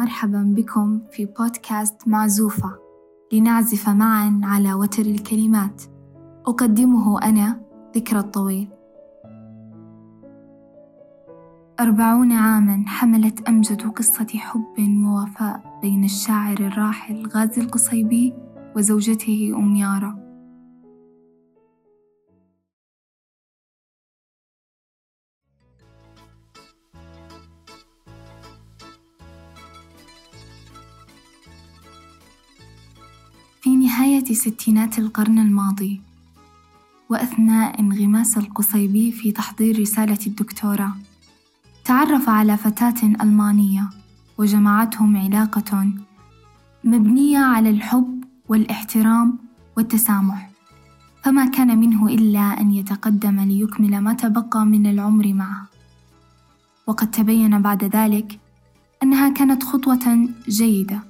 ومرحبا بكم في بودكاست معزوفة. لنعزف معا على وتر الكلمات. أقدمه أنا ذكرى الطويل. أربعون عاما حملت أمجد قصة حب ووفاء بين الشاعر الراحل غازي القصيبي وزوجته أم يارا. نهاية ستينات القرن الماضي وأثناء انغماس القصيبي في تحضير رسالة الدكتوراه تعرف على فتاة ألمانية وجمعتهم علاقة مبنية على الحب والاحترام والتسامح. فما كان منه إلا أن يتقدم ليكمل ما تبقى من العمر معه. وقد تبين بعد ذلك أنها كانت خطوة جيدة.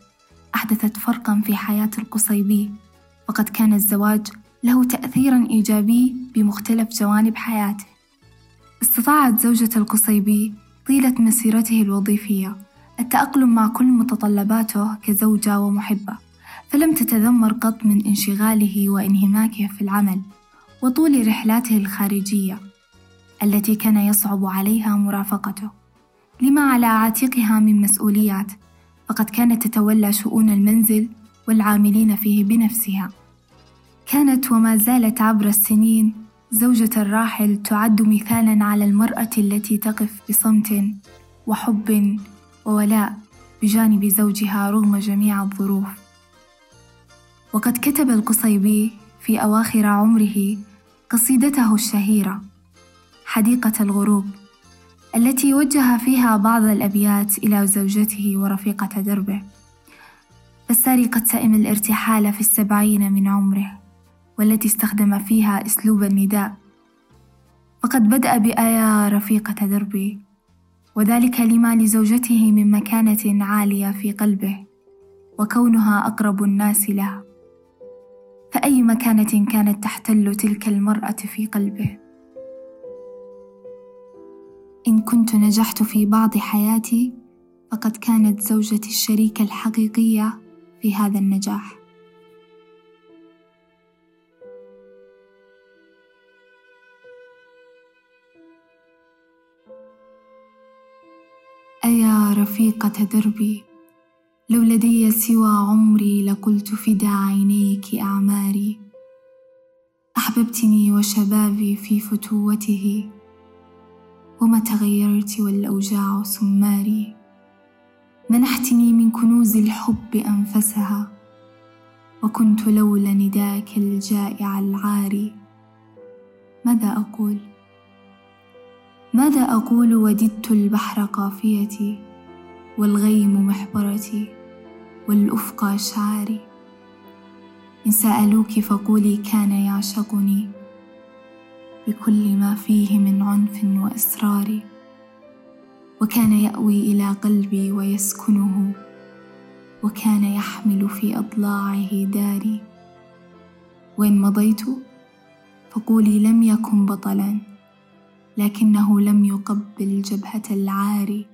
أحدثت فرقًا في حياة القصيبي، فقد كان الزواج له تأثيرًا إيجابي بمختلف جوانب حياته. استطاعت زوجة القصيبي طيلة مسيرته الوظيفية التأقلم مع كل متطلباته كزوجة ومحبة، فلم تتذمر قط من انشغاله وانهماكه في العمل، وطول رحلاته الخارجية التي كان يصعب عليها مرافقته، لما على عاتقها من مسؤوليات فقد كانت تتولى شؤون المنزل والعاملين فيه بنفسها. كانت وما زالت عبر السنين زوجة الراحل تعد مثالا على المرأة التي تقف بصمت وحب وولاء بجانب زوجها رغم جميع الظروف. وقد كتب القصيبي في أواخر عمره قصيدته الشهيرة حديقة الغروب. التي وجه فيها بعض الأبيات إلى زوجته ورفيقة دربه. فالساري قد سئم الارتحال في السبعين من عمره والتي استخدم فيها أسلوب النداء. فقد بدأ بآيا رفيقة دربي وذلك لما لزوجته من مكانة عالية في قلبه وكونها أقرب الناس له. فأي مكانة كانت تحتل تلك المرأة في قلبه؟ إن كنت نجحت في بعض حياتي فقد كانت زوجتي الشريكة الحقيقية في هذا النجاح. أيا رفيقة دربي لو لدي سوى عمري لقلت فدا عينيك أعماري. أحببتني وشبابي في فتوته. وما تغيرت والأوجاع سماري. منحتني من كنوز الحب أنفسها وكنت لولا نداك الجائع العاري. ماذا أقول؟ ماذا أقول وددت البحر قافيتي والغيم محبرتي والأفق أشعاري إن سألوك فقولي كان يعشقني. بكل ما فيه من عنف وإصرار وكان يأوي إلى قلبي ويسكنه وكان يحمل في أضلاعه داري. وإن مضيت فقولي لم يكن بطلا لكنه لم يقبل جبهة العاري